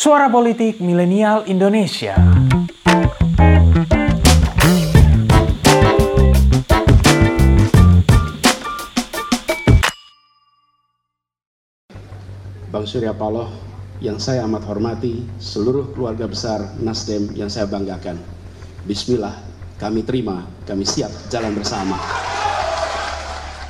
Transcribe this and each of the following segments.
Suara Politik Milenial Indonesia. Bang Surya Paloh yang saya amat hormati, seluruh keluarga besar Nasdem yang saya banggakan. Bismillah, kami terima, kami siap jalan bersama.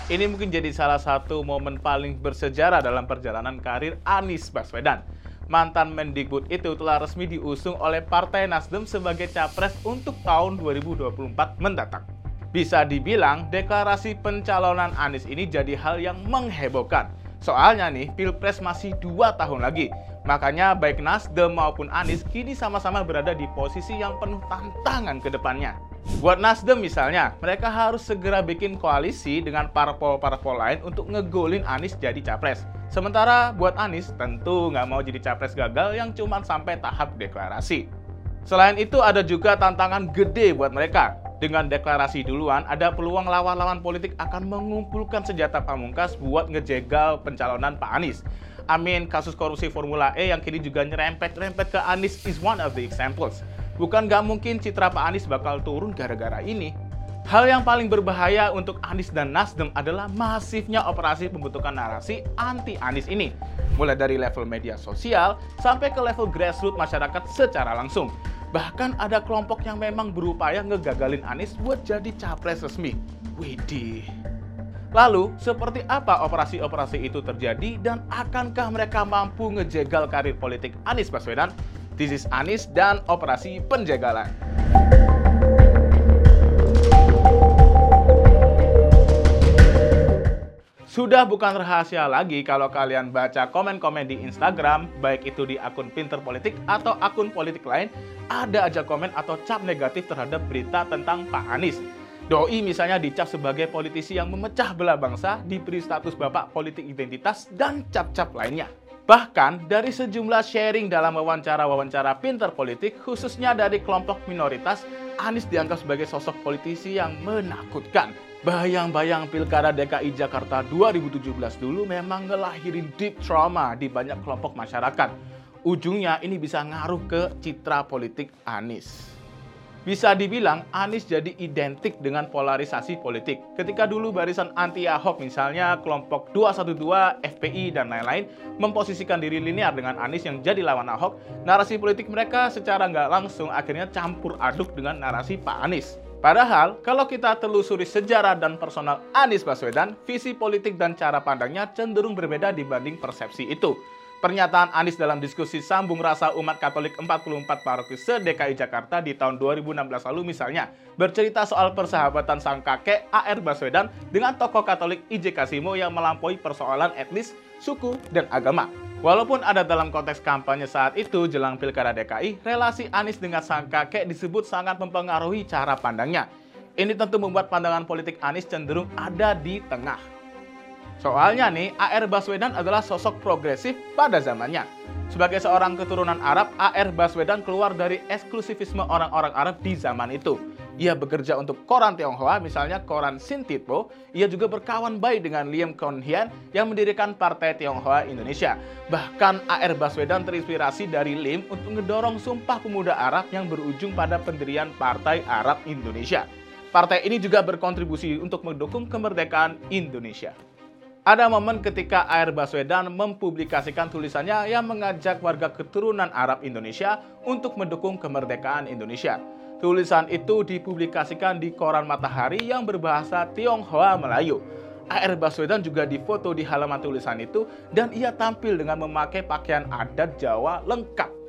Ini mungkin jadi salah satu momen paling bersejarah dalam perjalanan karir Anies Baswedan. Mantan Mendikbud itu telah resmi diusung oleh Partai Nasdem sebagai capres untuk tahun 2024 mendatang. Bisa dibilang deklarasi pencalonan Anies ini jadi hal yang menghebohkan. Soalnya nih, Pilpres masih dua tahun lagi. Makanya baik Nasdem maupun Anies kini sama-sama berada di posisi yang penuh tantangan ke depannya. Buat Nasdem misalnya, mereka harus segera bikin koalisi dengan parpol-parpol lain untuk ngegolin Anies jadi capres. Sementara buat Anies tentu nggak mau jadi capres gagal yang cuma sampai tahap deklarasi. Selain itu ada juga tantangan gede buat mereka. Dengan deklarasi duluan, ada peluang lawan-lawan politik akan mengumpulkan senjata pamungkas buat ngejegal pencalonan Pak Anies. Amin, kasus korupsi Formula E yang kini juga nyerempet-rempet ke Anies is one of the examples. Bukan gak mungkin citra Pak Anies bakal turun gara-gara ini. Hal yang paling berbahaya untuk Anies dan Nasdem adalah masifnya operasi pembentukan narasi anti-Anies ini. Mulai dari level media sosial sampai ke level grassroots masyarakat secara langsung. Bahkan ada kelompok yang memang berupaya ngegagalin Anies buat jadi capres resmi. Widih. Lalu, seperti apa operasi-operasi itu terjadi dan akankah mereka mampu ngejegal karir politik Anies Baswedan? This is Anis dan Operasi Penjagalan. Sudah bukan rahasia lagi kalau kalian baca komen-komen di Instagram, baik itu di akun Pinter Politik atau akun politik lain, ada aja komen atau cap negatif terhadap berita tentang Pak Anies. Doi misalnya dicap sebagai politisi yang memecah belah bangsa, diberi status bapak politik identitas, dan cap-cap lainnya. Bahkan dari sejumlah sharing dalam wawancara-wawancara pinter politik, khususnya dari kelompok minoritas, Anies dianggap sebagai sosok politisi yang menakutkan. Bayang-bayang Pilkada DKI Jakarta 2017 dulu memang ngelahirin deep trauma di banyak kelompok masyarakat. Ujungnya ini bisa ngaruh ke citra politik Anies. Bisa dibilang Anies jadi identik dengan polarisasi politik. Ketika dulu barisan anti Ahok misalnya kelompok 212, FPI dan lain-lain memposisikan diri linear dengan Anies yang jadi lawan Ahok, narasi politik mereka secara nggak langsung akhirnya campur aduk dengan narasi Pak Anies. Padahal, kalau kita telusuri sejarah dan personal Anies Baswedan, visi politik dan cara pandangnya cenderung berbeda dibanding persepsi itu. Pernyataan Anies dalam diskusi sambung rasa umat Katolik 44 paroki se-DKI Jakarta di tahun 2016 lalu misalnya bercerita soal persahabatan sang kakek AR Baswedan dengan tokoh Katolik IJ Kasimo yang melampaui persoalan etnis, suku, dan agama. Walaupun ada dalam konteks kampanye saat itu jelang Pilkada DKI, relasi Anies dengan sang kakek disebut sangat mempengaruhi cara pandangnya. Ini tentu membuat pandangan politik Anies cenderung ada di tengah. Soalnya nih, AR Baswedan adalah sosok progresif pada zamannya. Sebagai seorang keturunan Arab, AR Baswedan keluar dari eksklusivisme orang-orang Arab di zaman itu. Ia bekerja untuk koran Tionghoa, misalnya koran Sintitpo. Ia juga berkawan baik dengan Liam Kon Hian yang mendirikan Partai Tionghoa Indonesia. Bahkan AR Baswedan terinspirasi dari Lim untuk mendorong Sumpah Pemuda Arab yang berujung pada pendirian Partai Arab Indonesia. Partai ini juga berkontribusi untuk mendukung kemerdekaan Indonesia. Ada momen ketika Air Baswedan mempublikasikan tulisannya yang mengajak warga keturunan Arab Indonesia untuk mendukung kemerdekaan Indonesia. Tulisan itu dipublikasikan di koran Matahari yang berbahasa Tionghoa Melayu. AR Baswedan juga difoto di halaman tulisan itu dan ia tampil dengan memakai pakaian adat Jawa lengkap.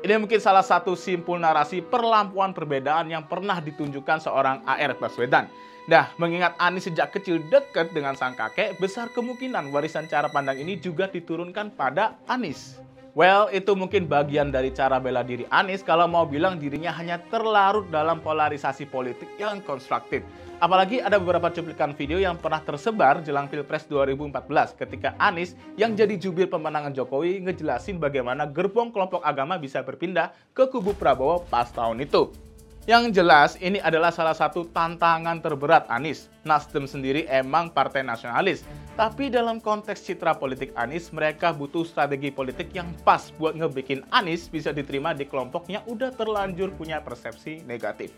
Ini mungkin salah satu simpul narasi perlampuan perbedaan yang pernah ditunjukkan seorang AR Baswedan. Nah, mengingat Anies sejak kecil dekat dengan sang kakek, besar kemungkinan warisan cara pandang ini juga diturunkan pada Anies. Well, itu mungkin bagian dari cara bela diri Anies kalau mau bilang dirinya hanya terlarut dalam polarisasi politik yang konstruktif. Apalagi ada beberapa cuplikan video yang pernah tersebar jelang Pilpres 2014 ketika Anies yang jadi jubir pemenangan Jokowi ngejelasin bagaimana gerbong kelompok agama bisa berpindah ke kubu Prabowo pas tahun itu. Yang jelas, ini adalah salah satu tantangan terberat Anies. Nasdem sendiri emang partai nasionalis, tapi dalam konteks citra politik Anies, mereka butuh strategi politik yang pas buat ngebikin Anies bisa diterima di kelompok yang udah terlanjur punya persepsi negatif.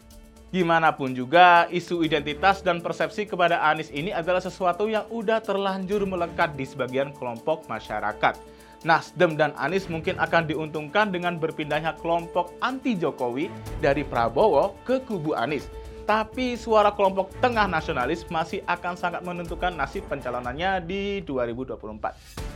Gimana pun juga, isu identitas dan persepsi kepada Anies ini adalah sesuatu yang udah terlanjur melekat di sebagian kelompok masyarakat. Nasdem dan Anies mungkin akan diuntungkan dengan berpindahnya kelompok anti Jokowi dari Prabowo ke kubu Anies. Tapi suara kelompok tengah nasionalis masih akan sangat menentukan nasib pencalonannya di 2024.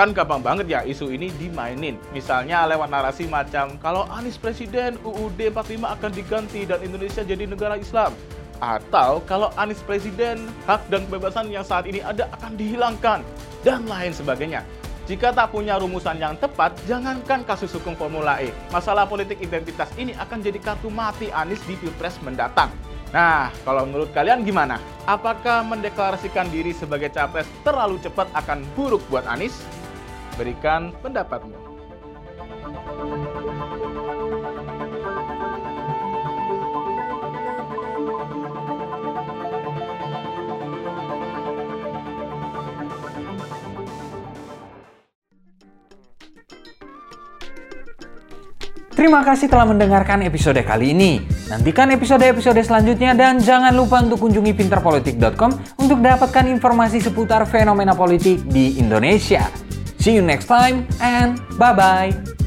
Kan gampang banget ya isu ini dimainin. Misalnya lewat narasi macam kalau Anies Presiden UUD 45 akan diganti dan Indonesia jadi negara Islam. Atau kalau Anies Presiden hak dan kebebasan yang saat ini ada akan dihilangkan dan lain sebagainya. Jika tak punya rumusan yang tepat, jangankan kasus hukum Formula E, masalah politik identitas ini akan jadi kartu mati Anies di Pilpres mendatang. Nah, kalau menurut kalian gimana? Apakah mendeklarasikan diri sebagai capres terlalu cepat akan buruk buat Anies? Berikan pendapatmu. Terima kasih telah mendengarkan episode kali ini. Nantikan episode-episode selanjutnya dan jangan lupa untuk kunjungi pinterpolitik.com untuk dapatkan informasi seputar fenomena politik di Indonesia. See you next time and bye-bye.